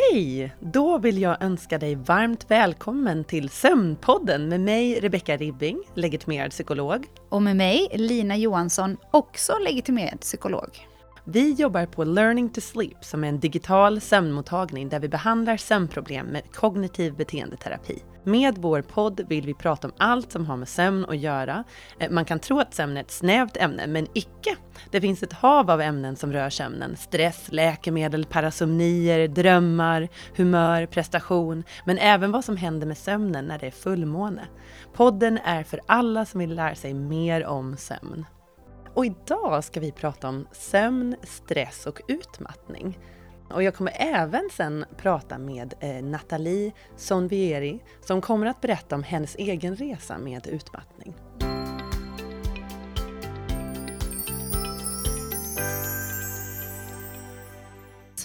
Hej! Då vill jag önska dig varmt välkommen till Sömnpodden med mig Rebecka Ribbing, legitimerad psykolog. Och med mig Lina Johansson, också legitimerad psykolog. Vi jobbar på Learning to Sleep som är en digital sömnmottagning där vi behandlar sömnproblem med kognitiv beteendeterapi. Med vår podd vill vi prata om allt som har med sömn att göra. Eh, man kan tro att sömn är ett snävt ämne, men icke. Det finns ett hav av ämnen som rör sömnen. Stress, läkemedel, parasomnier, drömmar, humör, prestation, men även vad som händer med sömnen när det är fullmåne. Podden är för alla som vill lära sig mer om sömn. Och idag ska vi prata om sömn, stress och utmattning. Och jag kommer även sen prata med eh, Nathalie Sonvieri som kommer att berätta om hennes egen resa med utmattning.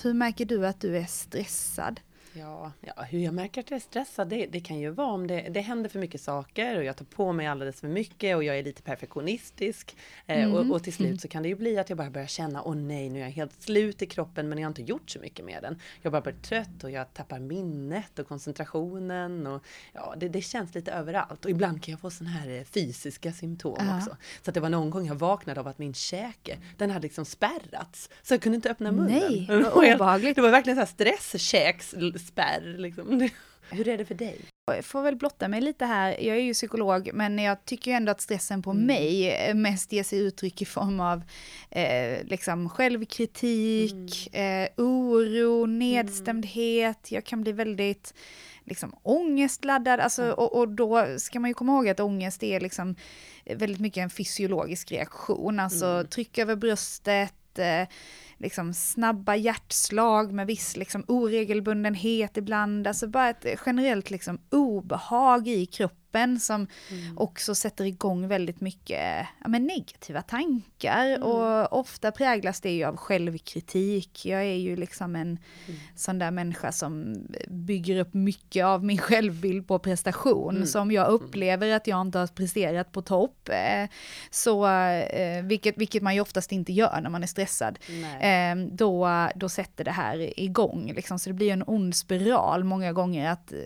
Hur märker du att du är stressad? Ja, ja, hur jag märker att jag är stressad, det, det kan ju vara om det, det händer för mycket saker och jag tar på mig alldeles för mycket och jag är lite perfektionistisk. Eh, och, mm. och, till slut så kan det ju bli att jag bara börjar känna, åh nej, nu är jag helt slut i kroppen men jag har inte gjort så mycket med den. Jag bara blir trött och jag tappar minnet och koncentrationen och ja, det, det känns lite överallt. Och ibland kan jag få sådana här eh, fysiska symptom uh -huh. också. Så att det var någon gång jag vaknade av att min käke, den hade liksom spärrats. Så jag kunde inte öppna munnen. Nej, vad obehagligt. Det var verkligen så här stresskäks spärr. Liksom. Hur är det för dig? Jag får väl blotta mig lite här. Jag är ju psykolog, men jag tycker ändå att stressen på mm. mig mest ger sig uttryck i form av eh, liksom självkritik, mm. eh, oro, mm. nedstämdhet. Jag kan bli väldigt liksom ångestladdad, alltså, och, och, då ska man ju komma ihåg att ångest är liksom väldigt mycket en fysiologisk reaktion, alltså mm. tryck över bröstet, eh, liksom snabba hjärtslag med viss liksom oregelbundenhet ibland, alltså bara ett generellt liksom obehag i kroppen kroppen som mm. också sätter igång väldigt mycket ja, men negativa tankar mm. och ofta präglas det ju av självkritik. Jag är ju liksom en mm. sån där människa som bygger upp mycket av min självbild på prestation. Mm. Så om jag upplever att jag inte har presterat på topp, eh, så, eh, vilket, vilket man ju oftast inte gör när man är stressad, eh, då, då sätter det här igång. Liksom. Så det blir en ond spiral många gånger att eh,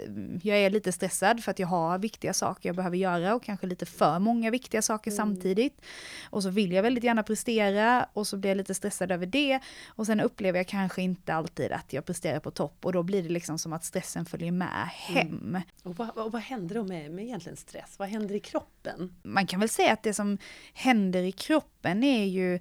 jag är lite stressad för att jag har viktiga saker jag behöver göra och kanske lite för många viktiga saker mm. samtidigt. Och så vill jag väldigt gärna prestera och så blir jag lite stressad över det. Och sen upplever jag kanske inte alltid att jag presterar på topp och då blir det liksom som att stressen följer med mm. hem. Mm. Och vad, och vad händer då med, med egentligen stress? Vad händer i kroppen? Man kan väl säga att det som händer i kroppen är ju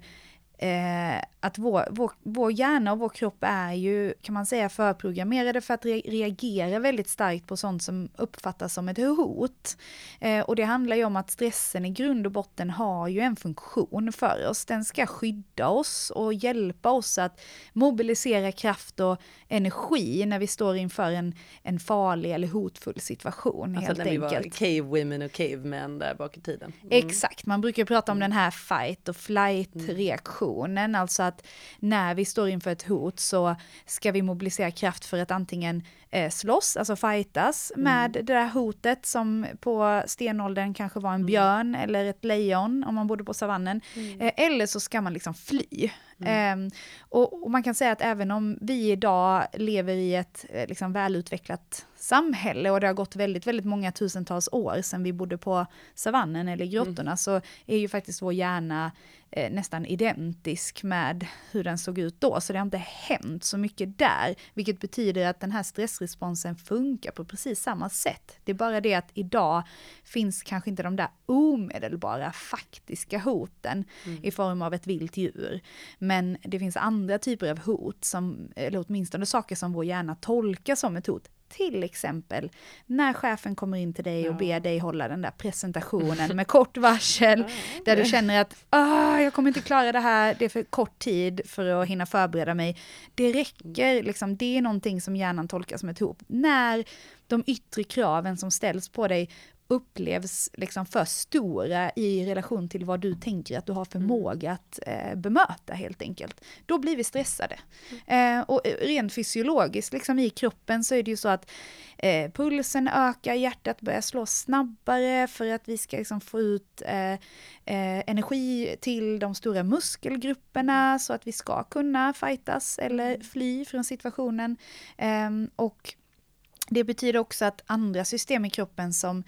eh, att vår, vår, vår hjärna och vår kropp är ju, kan man säga, förprogrammerade för att re reagera väldigt starkt på sånt som uppfattas som ett hot. Eh, och det handlar ju om att stressen i grund och botten har ju en funktion för oss. Den ska skydda oss och hjälpa oss att mobilisera kraft och energi när vi står inför en, en farlig eller hotfull situation. Alltså helt när enkelt. vi var cave women och cavemen där bak i tiden. Mm. Exakt, man brukar prata om mm. den här fight och flight reaktionen, alltså att när vi står inför ett hot så ska vi mobilisera kraft för att antingen eh, slåss, alltså fightas mm. med det där hotet som på stenåldern kanske var en mm. björn eller ett lejon om man bodde på savannen. Mm. Eh, eller så ska man liksom fly. Eh, och, och, man kan säga att även om vi idag lever i ett eh, liksom, välutvecklat samhälle och det har gått väldigt, väldigt många tusentals år sedan vi bodde på savannen eller grottorna mm. så är ju faktiskt vår hjärna eh, nästan identisk med hur den såg ut då. Så det har inte hänt så mycket där, vilket betyder att den här stressresponsen funkar på precis samma sätt. Det är bara det att idag finns kanske inte de där omedelbara faktiska hoten mm. i form av ett vilt djur. Men det finns andra typer av hot, som, eller åtminstone saker som vår hjärna tolkar som ett hot, till exempel när chefen kommer in till dig och ber dig hålla den där presentationen med kort varsel, där du känner att ah, jag kommer inte klara det här, det är för kort tid för att hinna förbereda mig. Det räcker, liksom, det är någonting som hjärnan tolkar som ett hot. När de yttre kraven som ställs på dig upplevs liksom för stora i relation till vad du tänker att du har förmåga att eh, bemöta helt enkelt. Då blir vi stressade. Eh, och rent fysiologiskt, liksom i kroppen så är det ju så att eh, pulsen ökar, hjärtat börjar slå snabbare för att vi ska liksom få ut eh, eh, energi till de stora muskelgrupperna så att vi ska kunna fightas eller fly från situationen. Ehm, och det betyder också att andra system i kroppen som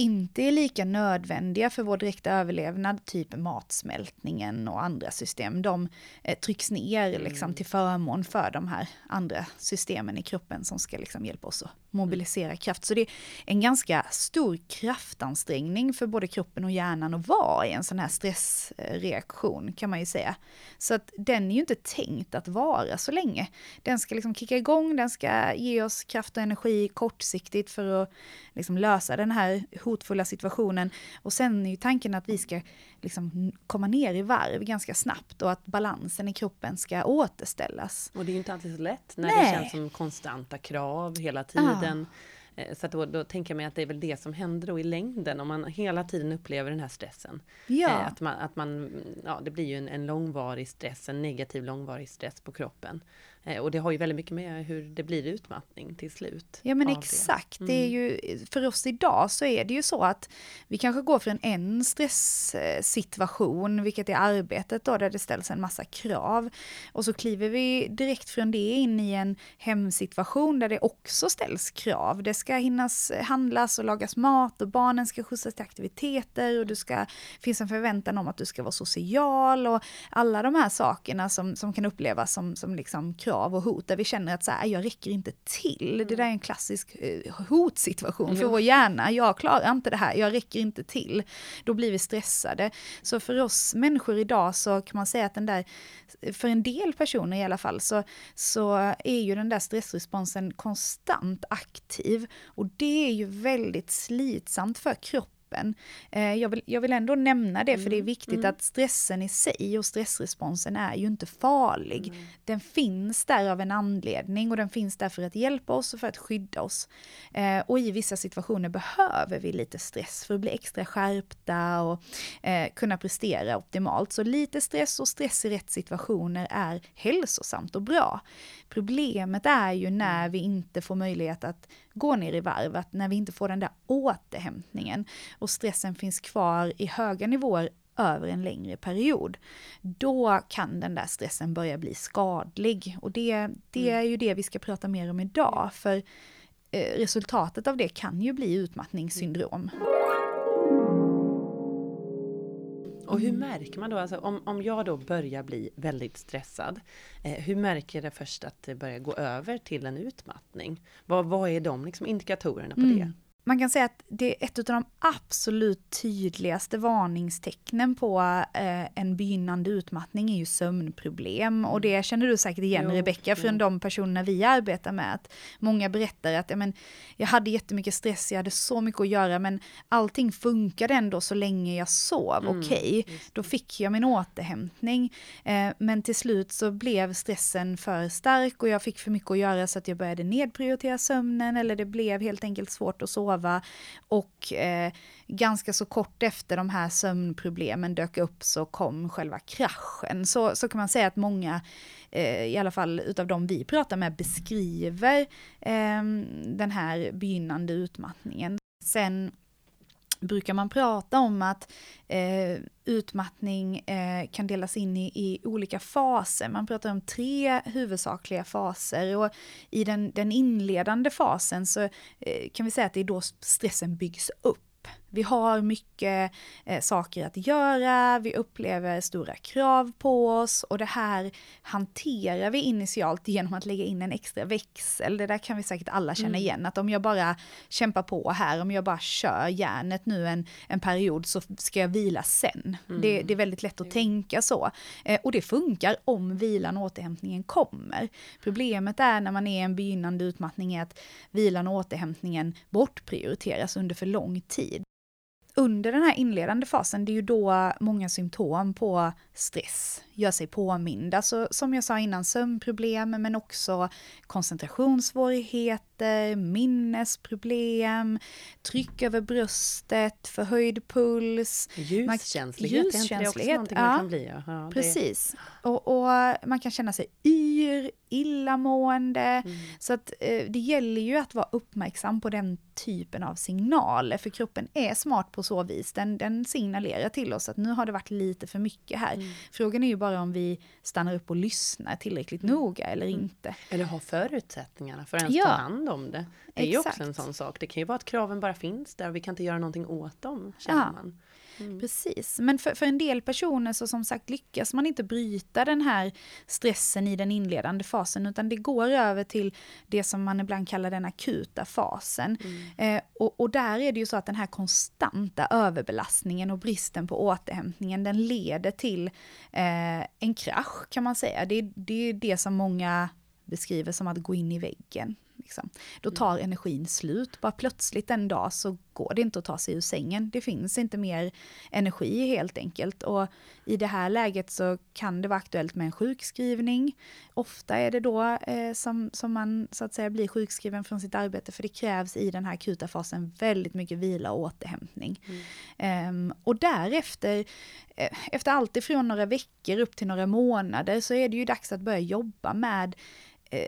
inte är lika nödvändiga för vår direkta överlevnad, typ matsmältningen och andra system, de eh, trycks ner liksom, mm. till förmån för de här andra systemen i kroppen som ska liksom, hjälpa oss att mobilisera kraft. Så det är en ganska stor kraftansträngning för både kroppen och hjärnan att vara i en sån här stressreaktion kan man ju säga. Så att den är ju inte tänkt att vara så länge. Den ska liksom kicka igång, den ska ge oss kraft och energi kortsiktigt för att liksom lösa den här hotfulla situationen. Och sen är ju tanken att vi ska liksom komma ner i varv ganska snabbt och att balansen i kroppen ska återställas. Och det är ju inte alltid så lätt när Nej. det känns som konstanta krav hela tiden. Ja. Eh, så då, då, tänker jag mig att det är väl det som händer då i längden om man hela tiden upplever den här stressen. Ja. Eh, att man, att man, ja det blir ju en, en långvarig stress, en negativ långvarig stress på kroppen. Eh, och det har ju väldigt mycket med hur det blir utmattning till slut. Ja men exakt, det. Mm. det. är ju, för oss idag så är det ju så att vi kanske går från en stresssituation, vilket är arbetet då, där det ställs en massa krav. Och så kliver vi direkt från det in i en hemsituation där det också ställs krav. Det ska hinnas handlas och lagas mat och barnen ska skjutsas till aktiviteter och det ska, finns en förväntan om att du ska vara social och alla de här sakerna som, som kan upplevas som, som liksom krav krav och hot där vi känner att så här, jag räcker inte till. Det där är en klassisk eh, hotsituation för vår hjärna. Jag klarar inte det här, jag räcker inte till. Då blir vi stressade. Så för oss människor idag så kan man säga att den där, för en del personer i alla fall, så, så är ju den där stressresponsen konstant aktiv. Och det är ju väldigt slitsamt för kroppen kroppen. Eh, jag, vill, jag vill ändå nämna det, för det är mm, viktigt mm. att stressen i sig och stressresponsen är ju inte farlig. Mm. Den finns där av en anledning och den finns där för att hjälpa oss och för att skydda oss. Eh, och i vissa situationer behöver vi lite stress för att bli extra skärpta och eh, kunna prestera optimalt. Så lite stress och stress i rätt situationer är hälsosamt och bra. Problemet är ju när vi inte får möjlighet att gå ner i varv, att när vi inte får den där återhämtningen och stressen finns kvar i höga nivåer över en längre period, då kan den där stressen börja bli skadlig. Och det, det mm. är ju det vi ska prata mer om idag, för eh, resultatet av det kan ju bli utmattningssyndrom. Och hur mm. märker man då, alltså, om, om jag då börjar bli väldigt stressad, eh, hur märker jag först att det börjar gå över till en utmattning? Vad, vad är de liksom indikatorerna på mm. det? Man kan säga att det är ett av de absolut tydligaste varningstecknen på eh, en begynnande utmattning är ju sömnproblem. Och det känner du säkert igen Rebecka från de personerna vi arbetar med. Att många berättar att men, jag hade jättemycket stress, jag hade så mycket att göra men allting funkade ändå så länge jag sov. Mm, Okej, okay, då fick jag min återhämtning. Eh, men till slut så blev stressen för stark och jag fick för mycket att göra så att jag började nedprioritera sömnen eller det blev helt enkelt svårt att sova sova och eh, ganska så kort efter de här sömnproblemen dök upp så kom själva kraschen. Så, så kan man säga att många, eh, i alla fall utav de vi pratar med, beskriver eh, den här begynnande utmattningen. Sen brukar man prata om att eh, utmattning eh, kan delas in i, i, olika faser. Man pratar om tre huvudsakliga faser och i den, den inledande fasen så eh, kan vi säga att det är då stressen byggs upp. Vi har mycket eh, saker att göra, vi upplever stora krav på oss och det här hanterar vi initialt genom att lägga in en extra växel. Det där kan vi säkert alla känna mm. igen, att om jag bara kämpar på här, om jag bara kör järnet nu en, en period så ska jag vila sen. Mm. Det, det, är väldigt lätt att mm. tänka så. Eh, och det funkar om vilan och återhämtningen kommer. Problemet är när man är i en begynnande utmattning är att vilan och återhämtningen bortprioriteras under för lång tid under den här inledande fasen, det är ju då många symptom på stress gör sig påminda. Så som jag sa innan, sömnproblem men också koncentrationssvårigheter, minnesproblem, tryck över bröstet, förhöjd puls. Ljuskänslighet, ljuskänslighet är inte det också ja, man kan bli? Ja, ja precis. Och, och, man kan känna sig yr, illamående. Mm. Så att eh, det gäller ju att vara uppmärksam på den typen av signaler, för kroppen är smart på så vis. Den, den signalerar till oss att nu har det varit lite för mycket här. Mm. Frågan är ju bara om vi stannar upp och lyssnar tillräckligt mm. noga eller mm. inte. Eller har förutsättningarna för att ens ja. ta hand om det. Det är Exakt. ju också en sån sak. Det kan ju vara att kraven bara finns där och vi kan inte göra någonting åt dem, känner ja. man. Mm. Precis, men för, för en del personer så som sagt lyckas man inte bryta den här stressen i den inledande fasen utan det går över till det som man ibland kallar den akuta fasen. Mm. Eh, och, och, där är det ju så att den här konstanta överbelastningen och bristen på återhämtningen den leder till eh, en krasch kan man säga. Det, det är det som många beskriver som att gå in i väggen. Liksom. Då mm. tar energin slut. Bara plötsligt en dag så går det inte att ta sig ur sängen. Det finns inte mer energi helt enkelt. Och i det här läget så kan det vara aktuellt med en sjukskrivning. Ofta är det då eh, som, som man så att säga blir sjukskriven från sitt arbete för det krävs i den här akuta fasen väldigt mycket vila och återhämtning. Mm. Um, och därefter, eh, efter allt ifrån några veckor upp till några månader så är det ju dags att börja jobba med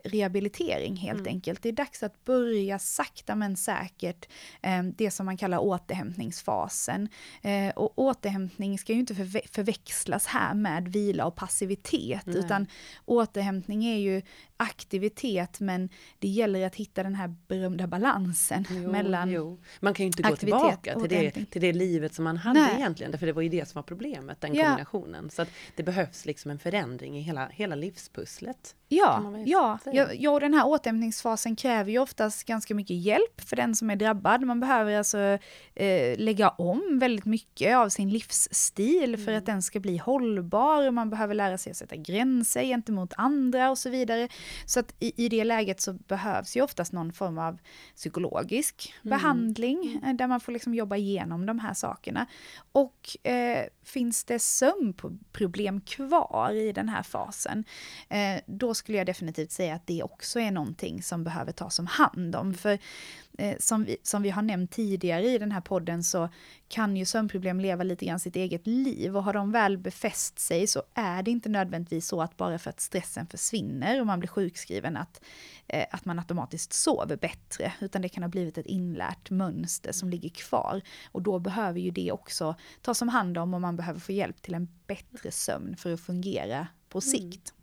rehabilitering helt mm. enkelt. Det är dags att börja sakta men säkert eh, det som man kallar återhämtningsfasen. Eh, och återhämtning ska ju inte förväxlas här med vila och passivitet, Nej. utan återhämtning är ju aktivitet, men det gäller att hitta den här berömda balansen jo, mellan jo. Man kan ju inte gå tillbaka till det, till det livet som man hade Nej. egentligen, för det var ju det som var problemet, den ja. kombinationen. Så att det behövs liksom en förändring i hela, hela livspusslet. Ja, ja, ja, ja, och den här återhämtningsfasen kräver ju oftast ganska mycket hjälp för den som är drabbad. Man behöver alltså eh, lägga om väldigt mycket av sin livsstil för mm. att den ska bli hållbar. Man behöver lära sig att sätta gränser gentemot andra och så vidare. Så att i, i det läget så behövs ju oftast någon form av psykologisk mm. behandling eh, där man får liksom jobba igenom de här sakerna. Och eh, finns det sömnproblem kvar i den här fasen, eh, då skulle jag definitivt säga att det också är någonting som behöver tas om hand om. För eh, som, vi, som vi har nämnt tidigare i den här podden så kan ju sömnproblem leva lite grann sitt eget liv och har de väl befäst sig så är det inte nödvändigtvis så att bara för att stressen försvinner och man blir sjukskriven att, eh, att man automatiskt sover bättre, utan det kan ha blivit ett inlärt mönster som ligger kvar. Och då behöver ju det också tas om hand om och man behöver få hjälp till en bättre sömn för att fungera på mm. sikt.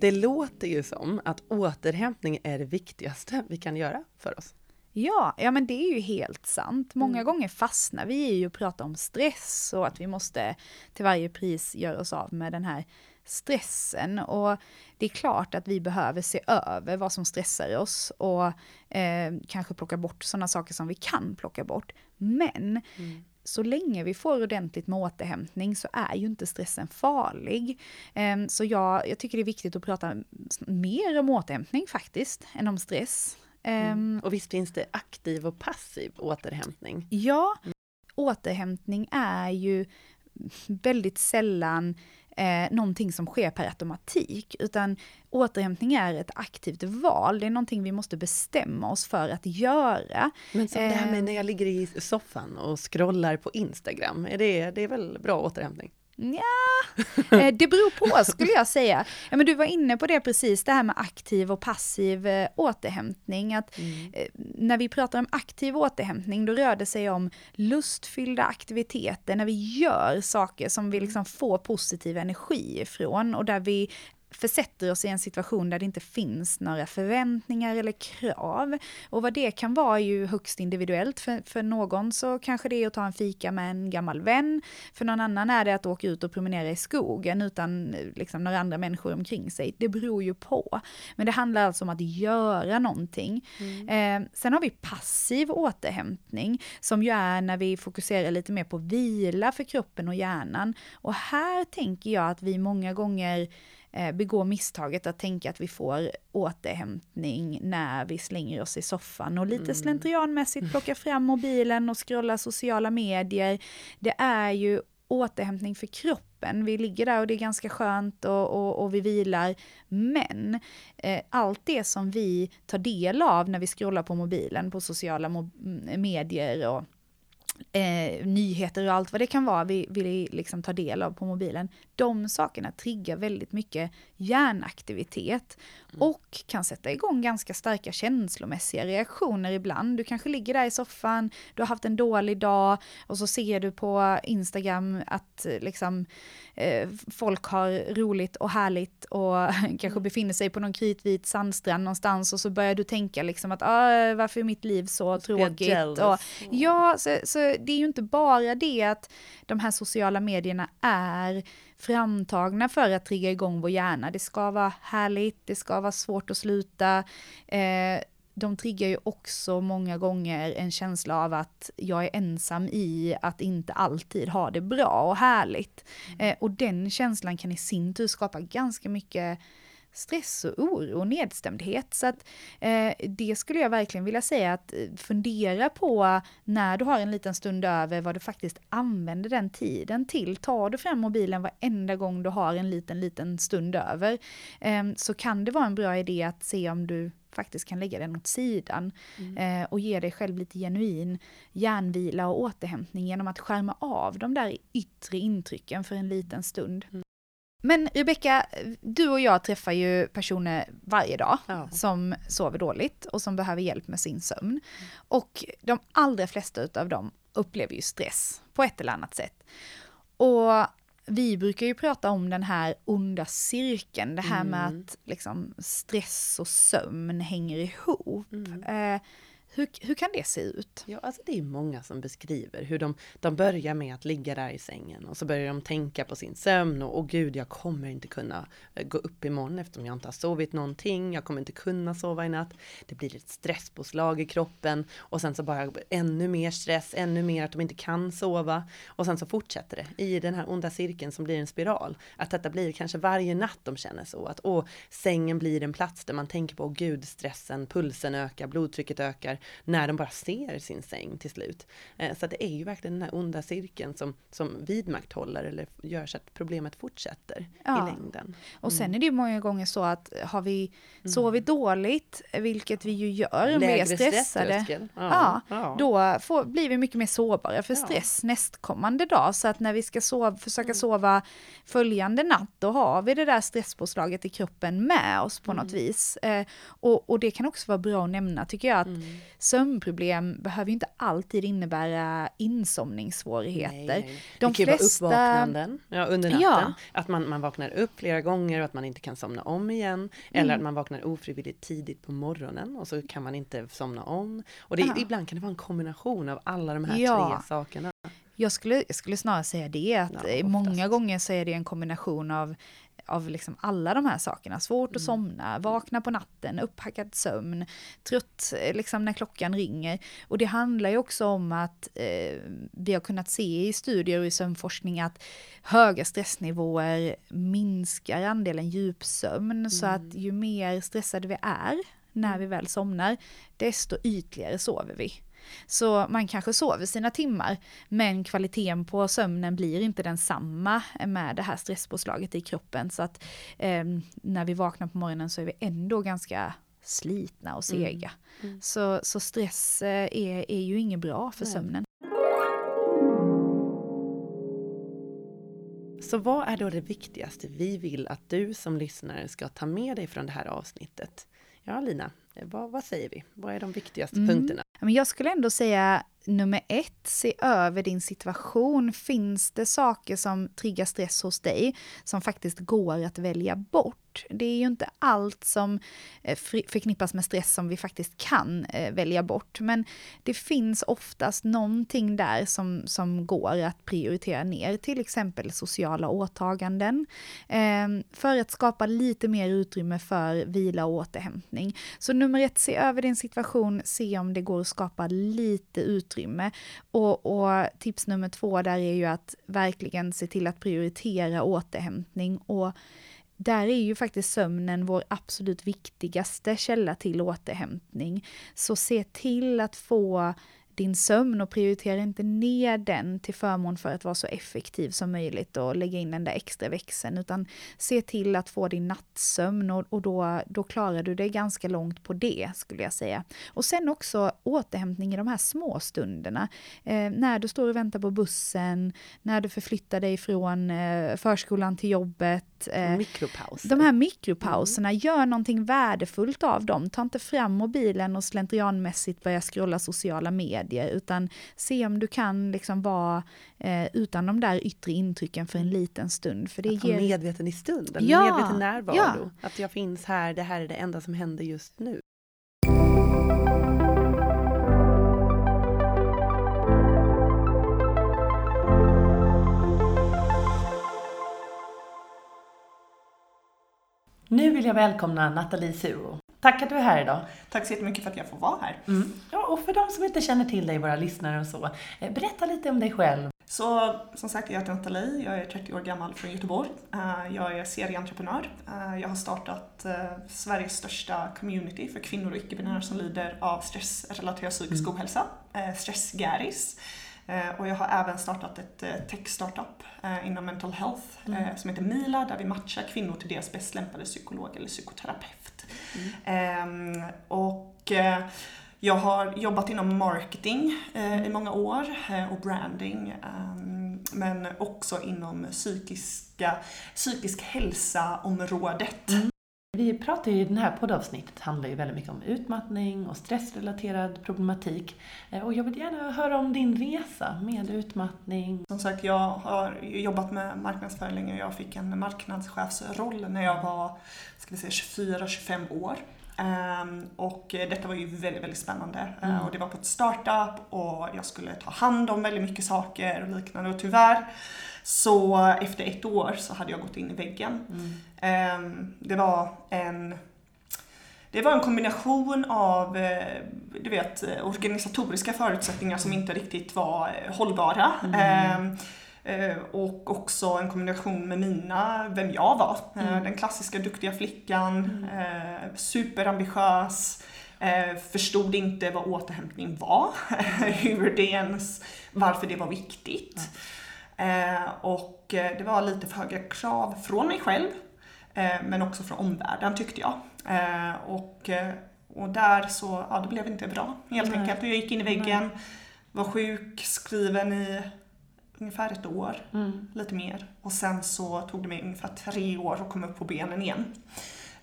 Det låter ju som att återhämtning är det viktigaste vi kan göra för oss. Ja, ja men det är ju helt sant. Många mm. gånger fastnar vi i att prata om stress och att vi måste till varje pris göra oss av med den här stressen. Och det är klart att vi behöver se över vad som stressar oss och eh, kanske plocka bort sådana saker som vi kan plocka bort. Men mm så länge vi får ordentligt med återhämtning så är ju inte stressen farlig. Ehm, så jag, jag tycker det är viktigt att prata mer om återhämtning faktiskt, än om stress. Mm. Ehm, och visst finns det aktiv och passiv återhämtning? Ja, återhämtning är ju väldigt sällan eh, någonting som sker per automatik, utan återhämtning är ett aktivt val. Det är någonting vi måste bestämma oss för att göra. Men som det här med eh. när jag ligger i soffan och scrollar på Instagram, är det, det är väl bra återhämtning? Ja, eh, det beror på skulle jag säga. Ja, men du var inne på det precis, det här med aktiv och passiv eh, återhämtning. Att, mm. Eh, när vi pratar om aktiv återhämtning, då rör det sig om lustfyllda aktiviteter, när vi gör saker som vi liksom får positiv energi ifrån och där vi försätter oss i en situation där det inte finns några förväntningar eller krav. Och vad det kan vara är ju högst individuellt. För, för någon så kanske det är att ta en fika med en gammal vän. För någon annan är det att åka ut och promenera i skogen utan liksom, några andra människor omkring sig. Det beror ju på. Men det handlar alltså om att göra någonting. Mm. Eh, sen har vi passiv återhämtning som ju är när vi fokuserar lite mer på vila för kroppen och hjärnan. Och här tänker jag att vi många gånger begå misstaget att tänka att vi får återhämtning när vi slänger oss i soffan och lite mm. slentrianmässigt plocka fram mobilen och scrolla sociala medier. Det är ju återhämtning för kroppen. Vi ligger där och det är ganska skönt och, och, och vi vilar. Men eh, allt det som vi tar del av när vi scrollar på mobilen, på sociala mo medier och eh, nyheter och allt vad det kan vara vi vill liksom ta del av på mobilen. De sakerna triggar väldigt mycket hjärnaktivitet och kan sätta igång ganska starka känslomässiga reaktioner ibland. Du kanske ligger där i soffan, du har haft en dålig dag och så ser du på Instagram att liksom eh, folk har roligt och härligt och kanske befinner sig på någon kritvit sandstrand någonstans och så börjar du tänka liksom att ah, varför är mitt liv så tråkigt? Och, ja, så, så det är ju inte bara det att de här sociala medierna är framtagna för att trigga igång vår hjärna. Det ska vara härligt, det ska vara svårt att sluta. Eh, de triggar ju också många gånger en känsla av att jag är ensam i att inte alltid ha det bra och härligt. Mm. Eh, och den känslan kan i sin tur skapa ganska mycket stress och oro och nedstämdhet. Så att eh, det skulle jag verkligen vilja säga att eh, fundera på när du har en liten stund över vad du faktiskt använder den tiden till. Tar du fram mobilen varenda gång du har en liten, liten stund över eh, så kan det vara en bra idé att se om du faktiskt kan lägga den åt sidan mm. eh, och ge dig själv lite genuin hjärnvila och återhämtning genom att skärma av de där yttre intrycken för en liten stund. Mm. Men Rebecka, du och jag träffar ju personer varje dag ja. som sover dåligt och som behöver hjälp med sin sömn. Mm. Och de allra flesta av dem upplever ju stress på ett eller annat sätt. Och vi brukar ju prata om den här onda cirkeln, det här mm. med att liksom stress och sömn hänger ihop. Mm. Eh, hur, hur kan det se ut? Ja, alltså det är många som beskriver hur de, de börjar med att ligga där i sängen och så börjar de tänka på sin sömn och åh gud, jag kommer inte kunna eh, gå upp imorgon eftersom jag inte har sovit någonting. Jag kommer inte kunna sova i natt. Det blir ett stresspåslag i kroppen och sen så bara ännu mer stress, ännu mer att de inte kan sova och sen så fortsätter det i den här onda cirkeln som blir en spiral. Att detta blir kanske varje natt de känner så att åh, sängen blir en plats där man tänker på åh gud, stressen, pulsen ökar, blodtrycket ökar när de bara ser sin säng till slut. Eh, så det är ju verkligen den här onda cirkeln som, som vidmakthåller eller gör så att problemet fortsätter ja. i längden. Mm. Och sen är det ju många gånger så att har vi mm. sovit mm. dåligt, vilket vi ju gör, Lägre mer stressade, ja, ja, då får, blir vi mycket mer sårbara för stress nästkommande dag. Så att när vi ska sova, försöka mm. sova följande natt, då har vi det där stresspåslaget i kroppen med oss på något mm. vis. Eh, och, och det kan också vara bra att nämna tycker jag, att mm sömnproblem behöver inte alltid innebära insomningssvårigheter. Nej, nej. De det kan flesta... vara uppvaknanden ja, under natten. Ja. Att man, man vaknar upp flera gånger och att man inte kan somna om igen. Eller mm. att man vaknar ofrivilligt tidigt på morgonen och så kan man inte somna om. Och det, ibland kan det vara en kombination av alla de här ja. tre sakerna. Jag skulle, jag skulle snarare säga det, att ja, många gånger så är det en kombination av av liksom alla de här sakerna. Svårt att mm. somna, vakna på natten, upphackad sömn, trött eh, liksom när klockan ringer. Och det handlar ju också om att eh, vi har kunnat se i studier och i sömnforskning att höga stressnivåer minskar andelen djupsömn. Mm. Så att ju mer stressade vi är när mm. vi väl somnar, desto ytligare sover vi. Så man kanske sover sina timmar, men kvaliteten på sömnen blir inte densamma med det här stresspåslaget i kroppen. Så att eh, när vi vaknar på morgonen så är vi ändå ganska slitna och sega. Mm. Mm. Så, så stress eh, är, är ju inget bra för Nej. sömnen. Så vad är då det viktigaste vi vill att du som lyssnare ska ta med dig från det här avsnittet? Ja, Lina, vad, vad säger vi? Vad är de viktigaste mm. punkterna? Jag skulle ändå säga nummer ett, se över din situation. Finns det saker som triggar stress hos dig som faktiskt går att välja bort? Det är ju inte allt som eh, förknippas med stress som vi faktiskt kan eh, välja bort, men det finns oftast någonting där som, som går att prioritera ner, till exempel sociala åtaganden, ehm, för att skapa lite mer utrymme för vila och återhämtning. Så nummer ett, se över din situation, se om det går att skapa lite utrymme. Och, och tips nummer två där är ju att verkligen se till att prioritera återhämtning och där är ju faktiskt sömnen vår absolut viktigaste källa till återhämtning. Så se till att få din sömn och prioritera inte ner den till förmån för att vara så effektiv som möjligt och lägga in den där extra växeln, utan se till att få din nattsömn och, och då, då klarar du dig ganska långt på det, skulle jag säga. Och sen också återhämtning i de här små stunderna. Eh, när du står och väntar på bussen, när du förflyttar dig från eh, förskolan till jobbet. Eh, Mikropauser. De här mikropauserna, mm. gör någonting värdefullt av dem. Ta inte fram mobilen och slentrianmässigt börja scrolla sociala medier medier, utan se om du kan liksom vara eh, utan de där yttre intrycken för en liten stund. För det att ger... medveten i stunden, ja, medveten närvaro. Ja. Att jag finns här, det här är det enda som händer just nu. Nu vill jag välkomna Nathalie Suro. Tack att du är här idag. Tack så jättemycket för att jag får vara här. Mm. Ja, och för de som inte känner till dig, våra lyssnare och så, eh, berätta lite om dig själv. Så som sagt, jag heter Nathalie, jag är 30 år gammal från Göteborg. Eh, jag är serieentreprenör. Eh, jag har startat Sveriges största community för kvinnor och icke-binära som lider av stressrelaterad psykisk mm. ohälsa, Stressgäris. Eh, och jag har även startat ett eh, tech-startup eh, inom mental health mm. som heter Mila där vi matchar kvinnor till deras bäst lämpade psykolog eller psykoterapeut. Mm. Ehm, och jag har jobbat inom marketing i många år och branding ehm, men också inom psykiska, psykisk hälsa-området. Mm. Vi pratar ju i det här poddavsnittet handlar ju väldigt mycket om utmattning och stressrelaterad problematik. Eh, och jag vill gärna höra om din resa med utmattning. Som sagt, jag har jobbat med marknadsföring och jag fick en marknadschefsroll när jag var ska vi säga, 24-25 år. Um, och detta var ju väldigt, väldigt spännande. Eh, mm. Och det var på ett startup och jag skulle ta hand om väldigt mycket saker och liknande. Och tyvärr så efter ett år så hade jag gått in i väggen. Mm. Um, det var en det var en kombination av eh, du vet, organisatoriska förutsättningar som inte riktigt var hållbara. Mm. Um, Eh, och också en kombination med mina, vem jag var. Eh, mm. Den klassiska duktiga flickan, mm. Eh, superambitiös, förstod inte vad återhämtning var, hur det ens, varför det var viktigt. Mm. Och det var lite för höga krav från mig själv, men också från omvärlden tyckte jag. Och, och där så, ja det blev inte bra helt enkelt. Jag gick in i väggen, var sjuk, skriven i ungefär ett år, mm. lite mer. Och sen så tog det mig ungefär tre år att komma upp på benen igen.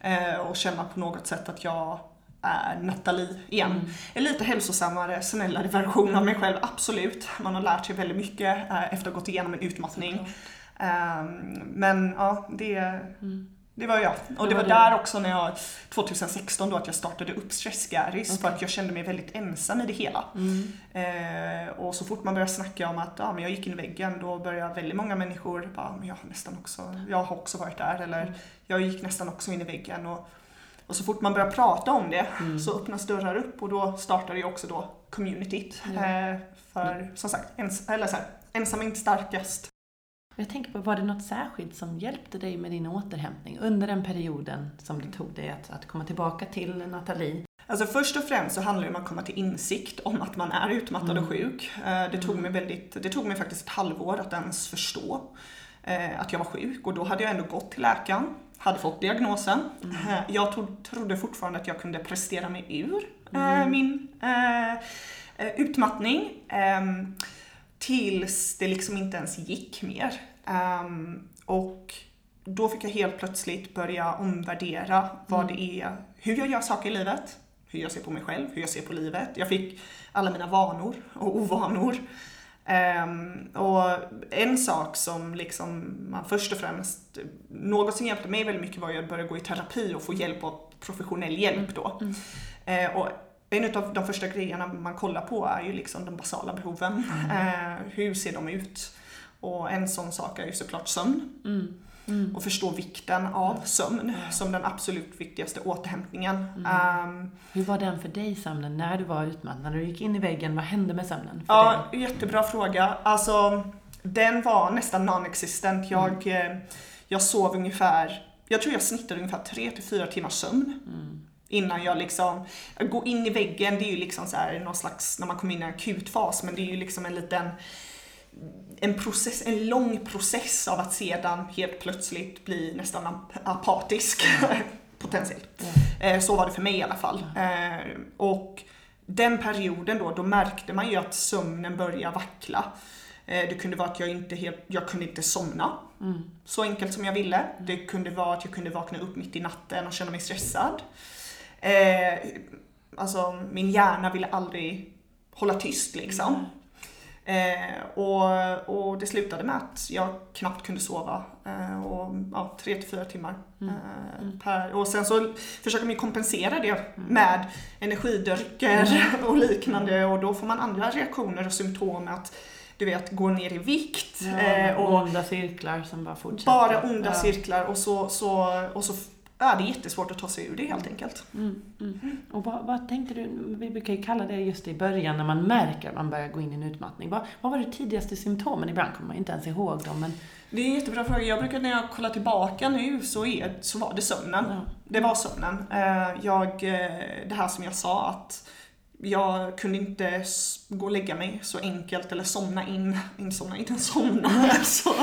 Eh, och känna på något sätt att jag är Nathalie igen. Mm. En lite hälsosammare, snällare version av mig själv, absolut. Man har lärt sig väldigt mycket eh, efter att ha gått igenom en utmattning. Eh, men ja, det, mm. Det var jag. Och det var, var där också när jag, 2016 då, att jag startade upp Stressgaris okay. för att jag kände mig väldigt ensam i det hela. Mm. Eh, och så fort man börjar snacka om att ja, men jag gick in i väggen, då börjar väldigt många människor bara, men jag har nästan också, jag har också varit där, eller mm. jag gick nästan också in i väggen. Och, och så fort man börjar prata om det mm. så öppnas dörrar upp och då startade jag också då communityt. Eh, för som sagt, ens, eller så här, ensam är inte starkast. Jag tänker på, var det något särskilt som hjälpte dig med din återhämtning under den perioden som det tog dig att, att komma tillbaka till Nathalie? Alltså först och främst så handlar det om att komma till insikt om att man är utmattad mm. och sjuk. Eh, det tog, mm. mig väldigt, det tog mig faktiskt ett halvår att ens förstå eh, att jag var sjuk och då hade jag ändå gått till läkaren, hade fått diagnosen. Mm. Eh, jag tro, trodde fortfarande att jag kunde prestera mig ur mm. min utmattning. Ehm, Tills det liksom inte ens gick mer. Um, och då fick jag helt plötsligt börja omvärdera vad mm. det är, hur jag gör saker i livet, hur jag ser på mig själv, hur jag ser på livet. Jag fick alla mina vanor och ovanor. Um, och en sak som liksom man först och främst, något som hjälpte mig väldigt mycket var att börja gå i terapi och få hjälp av professionell hjälp då. Mm. Uh, och en av de första grejerna man kollar på är ju liksom de basala behoven. Mm. Eh, hur ser de ut? Och en sån sak är ju såklart sömn. Mm. Mm. Och förstå vikten av sömn som den absolut viktigaste återhämtningen. Um, hur var den för dig sömnen när du var utmattad? När du gick in i väggen, vad hände med sömnen? ja, dig? jättebra fråga. Alltså, den var nästan non-existent. Jag, mm. Eh, jag sov ungefär jag tror jag snittade ungefär 3 till 4 timmars sömn. Innan jag liksom, går in i väggen, det är ju liksom så här någon slags, när man kommer in i en akutfas, men det är ju liksom en liten en, process, en lång process av att sedan helt plötsligt bli nästan ap- apatisk. Potentiellt. Eh, Så var det för mig i alla fall. Eh, Och den perioden då, då märkte man ju att sömnen började vackla. Eh, Det kunde vara att jag inte helt, jag kunde inte somna. Så enkelt som jag ville. Det kunde vara att jag kunde vakna upp mitt i natten och känna mig stressad. Eh, alltså min hjärna ville aldrig hålla tyst liksom. Eh, och, och det slutade med att jag knappt kunde sova. Eh, och, ja, tre till fyra timmar. Eh, per, och sen så försöker man ju kompensera det med energidrycker och liknande och då får man andra reaktioner och symptom att du vet, gå ner i vikt. eh, och onda cirklar som bara fortsätter. bara onda Ja. cirklar och så, så, och så ja, det är jättesvårt att ta sig ur det helt enkelt. Mm, mm. Och vad, vad tänkte du, vi brukar ju kalla det just i början när man märker att man börjar gå in i en utmattning. Vad, vad var det tidigaste symptomen? Ibland kommer man inte ens ihåg dem. Men, Det är en jättebra fråga. Jag brukar när jag kollar tillbaka nu så, är, så var det sömnen. Ja. Det var sömnen. Eh, Jag, eh, det här som jag sa att jag kunde inte gå och lägga mig så enkelt eller somna in, inte somna, inte ens somna, så,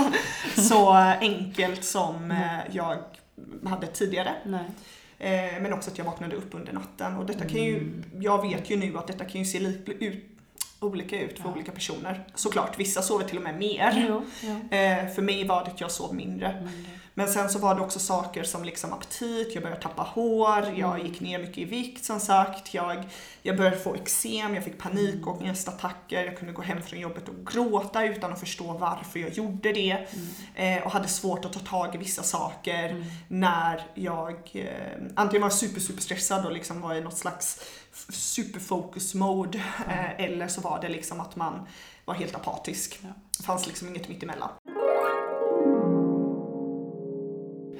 så enkelt som eh, jag hade tidigare. Eh, Men också att jag vaknade upp under natten och detta kan ju, jag vet ju nu att detta kan ju se lite ut, olika ut för Ja. olika personer. Såklart, vissa sover till och med mer. Jo, jo. Eh, För mig var det att jag sov mindre. Men det, Men sen så var det också saker som liksom aptit, jag började tappa hår, jag Mm. gick ner mycket i vikt som sagt, jag, jag började få eksem, jag fick panik och ångestattacker, jag kunde gå hem från jobbet och gråta utan att förstå varför jag gjorde det. mm, Eh, och hade svårt att ta tag i vissa saker mm. när jag eh, antingen var super, super stressad och liksom var i något slags f- superfocus mode eh, eller så var det liksom att man var helt apatisk. Ja. Det fanns liksom inget mittemellan.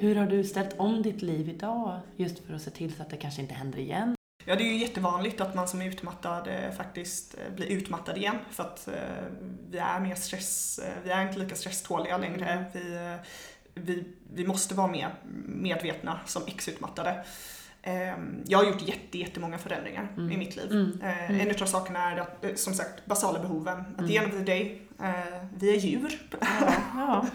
Hur har du ställt om ditt liv idag just för att se till så att det kanske inte händer igen? Ja, det är ju jättevanligt att man som är utmattad eh, faktiskt eh, blir utmattad igen för att eh, vi är mer stress, vi är inte lika stresståliga längre. Vi, eh, vi, vi måste vara mer medvetna som ex-utmattade. Eh, Jag har gjort jätte, jättemånga förändringar Mm. i mitt liv. Mm. Mm. En av sakerna är att, som sagt, basala behoven. At Mm. the end of the day, vi är djur. Ja, ja.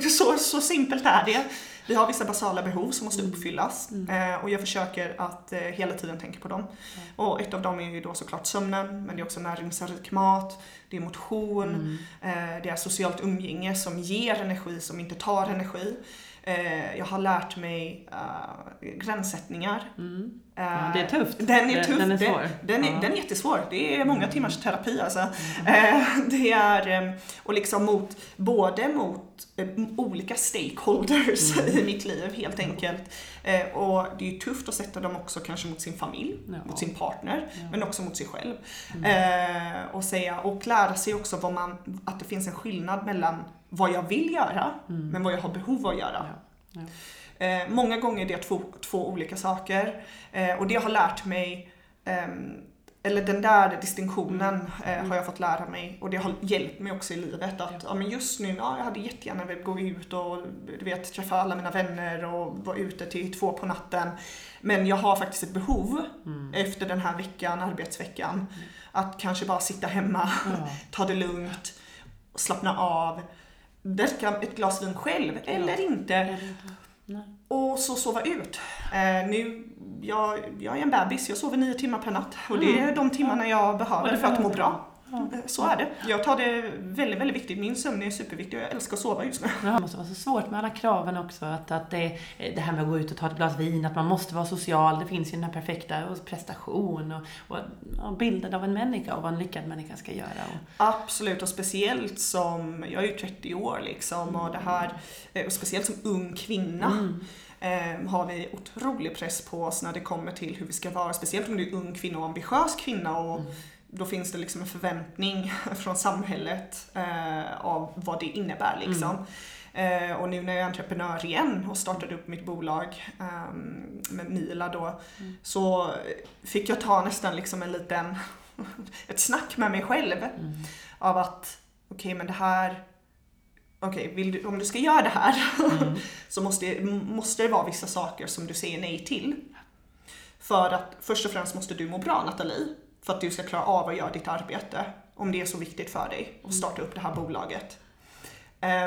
så, så simpelt är det. Vi har vissa basala behov som måste Mm. uppfyllas Mm. eh, och jag försöker att eh, hela tiden tänka på dem. Och ett av dem är ju då såklart sömnen, men det är också näringsrik mat, det är motion, Mm. eh, det är socialt umgänge som ger energi, som inte tar energi. Jag har lärt mig gränssättningar. Mm. Eh, Ja, det är tufft. Den är tuff. den är svår. Den är, Ja. den är jättesvår. Det är många timmars terapi alltså. Mm. Eh, Det är, eh, och liksom mot, både mot olika stakeholders Mm. i mitt liv helt enkelt. Och det är tufft att sätta dem också kanske mot sin familj, Ja. mot sin partner, men också mot sig själv. Mm. Och, säga, och lära sig också vad man, att det finns en skillnad mellan vad jag vill göra, Mm. men vad jag har behov av att göra. Eh, många gånger är det två, två olika saker. Eh, och det har lärt mig, ehm, eller den där distinktionen eh, har jag fått lära mig och det har hjälpt mig också i livet. Att ja, men just nu, ja, jag hade jättegärna velat gå ut och du vet, träffa alla mina vänner och vara ute till två på natten. Men jag har faktiskt ett behov Mm. efter den här veckan, arbetsveckan, att kanske bara sitta hemma, ta det lugnt, slappna av, dricka ett glas vin själv eller inte. Nej. Och så sova ut. Eh, nu, jag, jag är en bebis, jag sover nio timmar per natt och det är de timmarna jag behöver för att må bra. Så är det. Jag tar det väldigt, väldigt viktigt. Min sömn är superviktig och jag älskar att sova just nu. Det måste vara så svårt med alla kraven också. Att, att det, det här med att gå ut och ta ett glas vin, att man måste vara social. Det finns ju den här perfekta och prestation och, och, och bilden av en människa och vad en lyckad människa ska göra. Och, Absolut, och speciellt som, jag är ju 30 år liksom och det här, eh, och speciellt som ung kvinna. mm. eh, har vi otrolig press på oss när det kommer till hur vi ska vara. Speciellt om du är ung kvinna och ambitiös kvinna och Mm. Då finns det liksom en förväntning från samhället eh, av vad det innebär liksom. Eh, och nu när jag är entreprenör igen och startade upp mitt bolag eh, med Mila då Mm. så fick jag ta nästan liksom en liten, ett snack med mig själv Mm. av att okej men det här okej, okay, om du ska göra det här mm. så måste, måste det vara vissa saker som du säger nej till. För att först och främst måste du må bra Nathalie, för att du ska klara av att göra ditt arbete. Om det är så viktigt för dig att starta upp det här bolaget.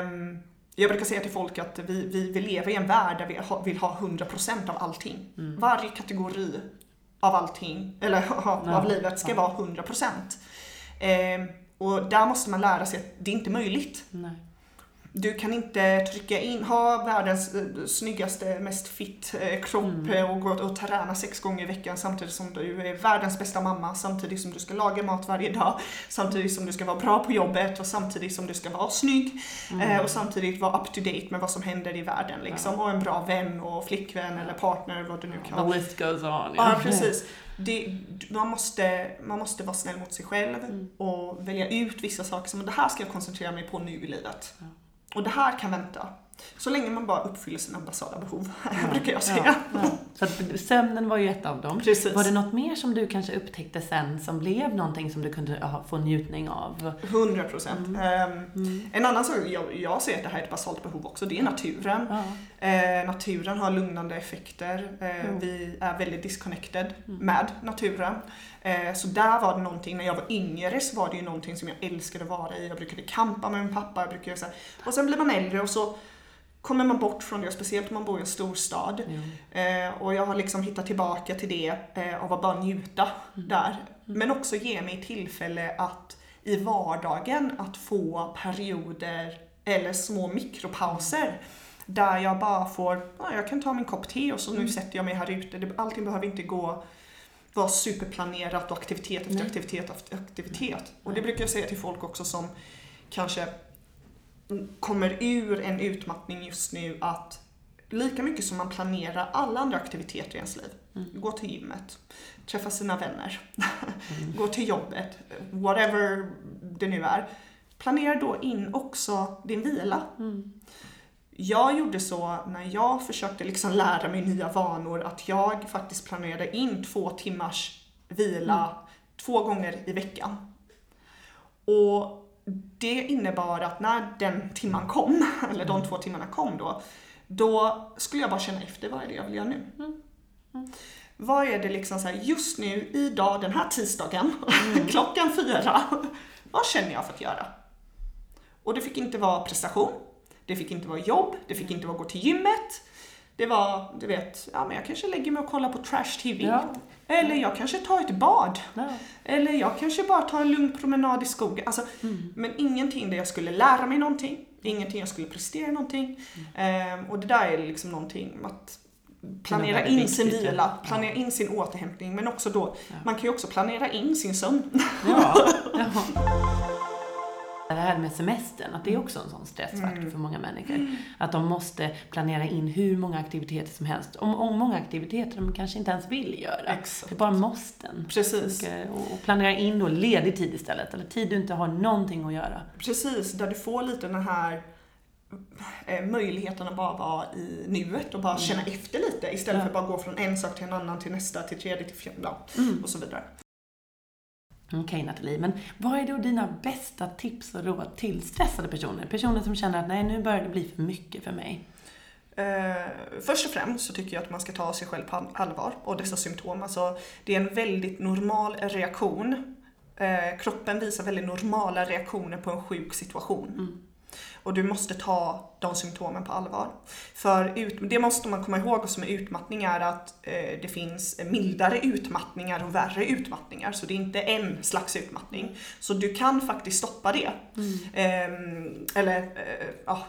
Um, jag brukar säga till folk att vi, vi, vi lever i en värld där vi vill ha 100% av allting. Mm. Varje kategori av allting, eller av ja, livet, ska vara 100%. Um, och där måste man lära sig att det är inte möjligt. Nej. Du kan inte trycka in, ha världens eh, snyggaste, mest fit eh, kropp mm. Eh, och gå och träna sex gånger i veckan samtidigt som du är världens bästa mamma, samtidigt som du ska laga mat varje dag, samtidigt som du ska vara bra på jobbet och samtidigt som du ska vara snygg mm. och samtidigt vara up to date med vad som händer i världen liksom. Ja. Och en bra vän och flickvän eller partner, vad du nu kan. The list goes on. Ja, ja precis. Det, man, måste, man måste vara snäll mot sig själv mm. och välja ut vissa saker som det här ska jag koncentrera mig på nu i livet. Ja. Och det här kan vänta. Så länge man bara uppfyller sina basala behov, ja, brukar jag säga. Ja, ja. Så att sömnen var ju ett av dem. Precis. Var det något mer som du kanske upptäckte sen som blev någonting som du kunde få njutning av? 100 procent. Mm. Um, mm. En annan sak, jag, jag ser att det här är ett basalt behov också, det är naturen. Uh, naturen har lugnande effekter. Uh, vi är väldigt disconnected mm. med naturen. Uh, så där var det någonting, när jag var yngre så var det ju någonting som jag älskade att vara i. Jag brukade kampa med min pappa, jag brukade så här, och sen blir man äldre och så kommer man bort från det, speciellt om man bor i en storstad. Mm. Eh, och jag har liksom hittat tillbaka till det eh, av att bara njuta mm. där. Mm. Men också ge mig tillfälle att i vardagen att få perioder eller små mikropauser där jag bara får, ja, jag kan ta min kopp te och så nu mm. sätter jag mig här ute. Allting behöver inte gå vara superplanerat och aktivitet efter Nej. aktivitet efter aktivitet. Och det brukar jag säga till folk också som kanske kommer ur en utmattning just nu att lika mycket som man planerar alla andra aktiviteter i ens liv, mm. gå till gymmet, träffa sina vänner, mm. gå till jobbet, whatever det nu är. Planera då in också din vila. Mm. Jag gjorde så när jag försökte liksom lära mig nya vanor att jag faktiskt planerade in två timmars vila mm. två gånger i veckan. Och det innebar att när den timman kom, eller de mm. två timmarna kom då, då skulle jag bara känna efter vad är det jag vill göra nu. Mm. Mm. Vad är det liksom så här, just nu, idag, den här tisdagen, mm. klockan fyra, vad känner jag för att göra? Och det fick inte vara prestation, det fick inte vara jobb, det fick inte vara gå till gymmet, det var, du vet, ja men jag kanske lägger mig och kollar på trash-tv. Ja. Eller jag kanske tar ett bad. Ja. Eller jag kanske bara tar en lugn promenad i skogen. Alltså, mm. Men ingenting där jag skulle lära mig någonting. Ingenting jag skulle prestera någonting. Mm. Ehm, och det där är liksom någonting att planera in sin vila, planera in sin återhämtning men också då, man kan ju också planera in sin sömn. Ja. det här med semestern, att det är också en sån stressfaktor mm. för många människor. Att de måste planera in hur många aktiviteter som helst. Om, om många aktiviteter de kanske inte ens vill göra. Exakt. Det är bara måsten. Precis. Och, och planera in då ledig tid istället, eller tid du inte har någonting att göra. Precis, där du får lite den här eh, möjligheten att bara vara i nuet och bara mm. känna efter lite istället ja. för att bara gå från en sak till en annan, till nästa, till tredje, till fjärde mm. och så vidare. Okej okay, Nathalie, men vad är då dina bästa tips och råd till stressade personer? Personer som känner att nej, nu börjar det bli för mycket för mig. Eh, först och främst så tycker jag att man ska ta sig själv på allvar och dessa symptom. Alltså, det är en väldigt normal reaktion. Eh, kroppen visar väldigt normala reaktioner på en sjuk situation. Mm. Och du måste ta de symptomen på allvar. För ut, det måste man komma ihåg som är utmattning är att eh, det finns mildare utmattningar och värre utmattningar. Så det är inte en slags utmattning. Så du kan faktiskt stoppa det. Mm. Eh, eller eh, ja,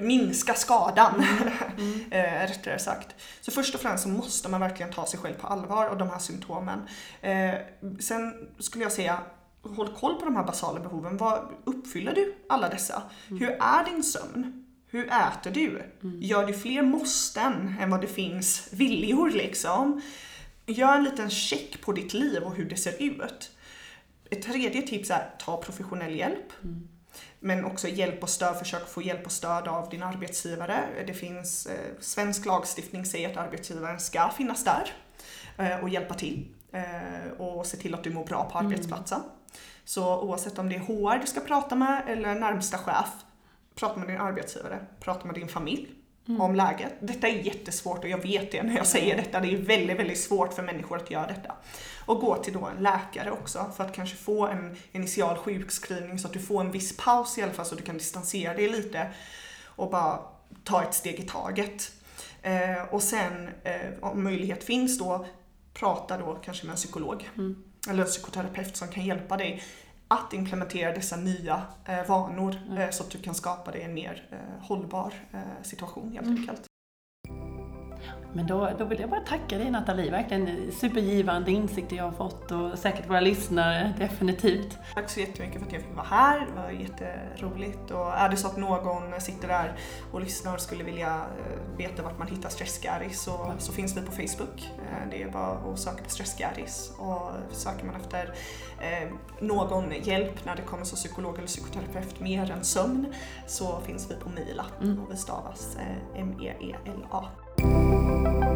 minska skadan, mm. mm. eh, rättare sagt. Så först och främst så måste man verkligen ta sig själv på allvar och de här symptomen. Eh, sen skulle jag säga håll koll på de här basala behoven. Vad, uppfyller du alla dessa? Mm. Hur är din sömn? Hur äter du? Mm. Gör du fler måsten än vad det finns viljor liksom? Gör en liten check på ditt liv och hur det ser ut. Ett tredje tips är ta professionell hjälp. Mm. Men också hjälp och stöd, försök få hjälp och stöd av din arbetsgivare. Det finns, eh, svensk lagstiftning säger att arbetsgivaren ska finnas där eh, och hjälpa till eh, och se till att du mår bra på mm. Så oavsett om det är HR du ska prata med eller närmsta chef, prata med din arbetsgivare, prata med din familj mm. om läget. Detta är jättesvårt och jag vet det när jag säger detta. Det är väldigt, väldigt svårt för människor att göra detta. Och gå till då en läkare också för att kanske få en initial sjukskrivning så att du får en viss paus i alla fall så att du kan distansera dig lite och bara ta ett steg i taget. Eh, och sen eh, om möjlighet finns då, prata då kanske med en psykolog mm. Eller en psykoterapeut som kan hjälpa dig att implementera dessa nya eh, vanor mm. eh, så att du kan skapa dig en mer eh, hållbar situation helt mm. enkelt. Men då, då vill jag bara tacka dig Nathalie, verkligen supergivande insikter jag har fått och säkert våra lyssnare definitivt. Tack så jättemycket för att jag fick vara här, det var jätteroligt och är det så att någon sitter där och lyssnar och skulle vilja eh, veta vart man hittar Stressgaris så, så finns vi på Facebook. Eh, det är bara att söka på Stressgaris och söker man efter eh, någon hjälp när det kommer som psykolog eller psykoterapeut mer än sömn så finns vi på Mila mm. och vi stavas M-E-E-L-A. Thank you.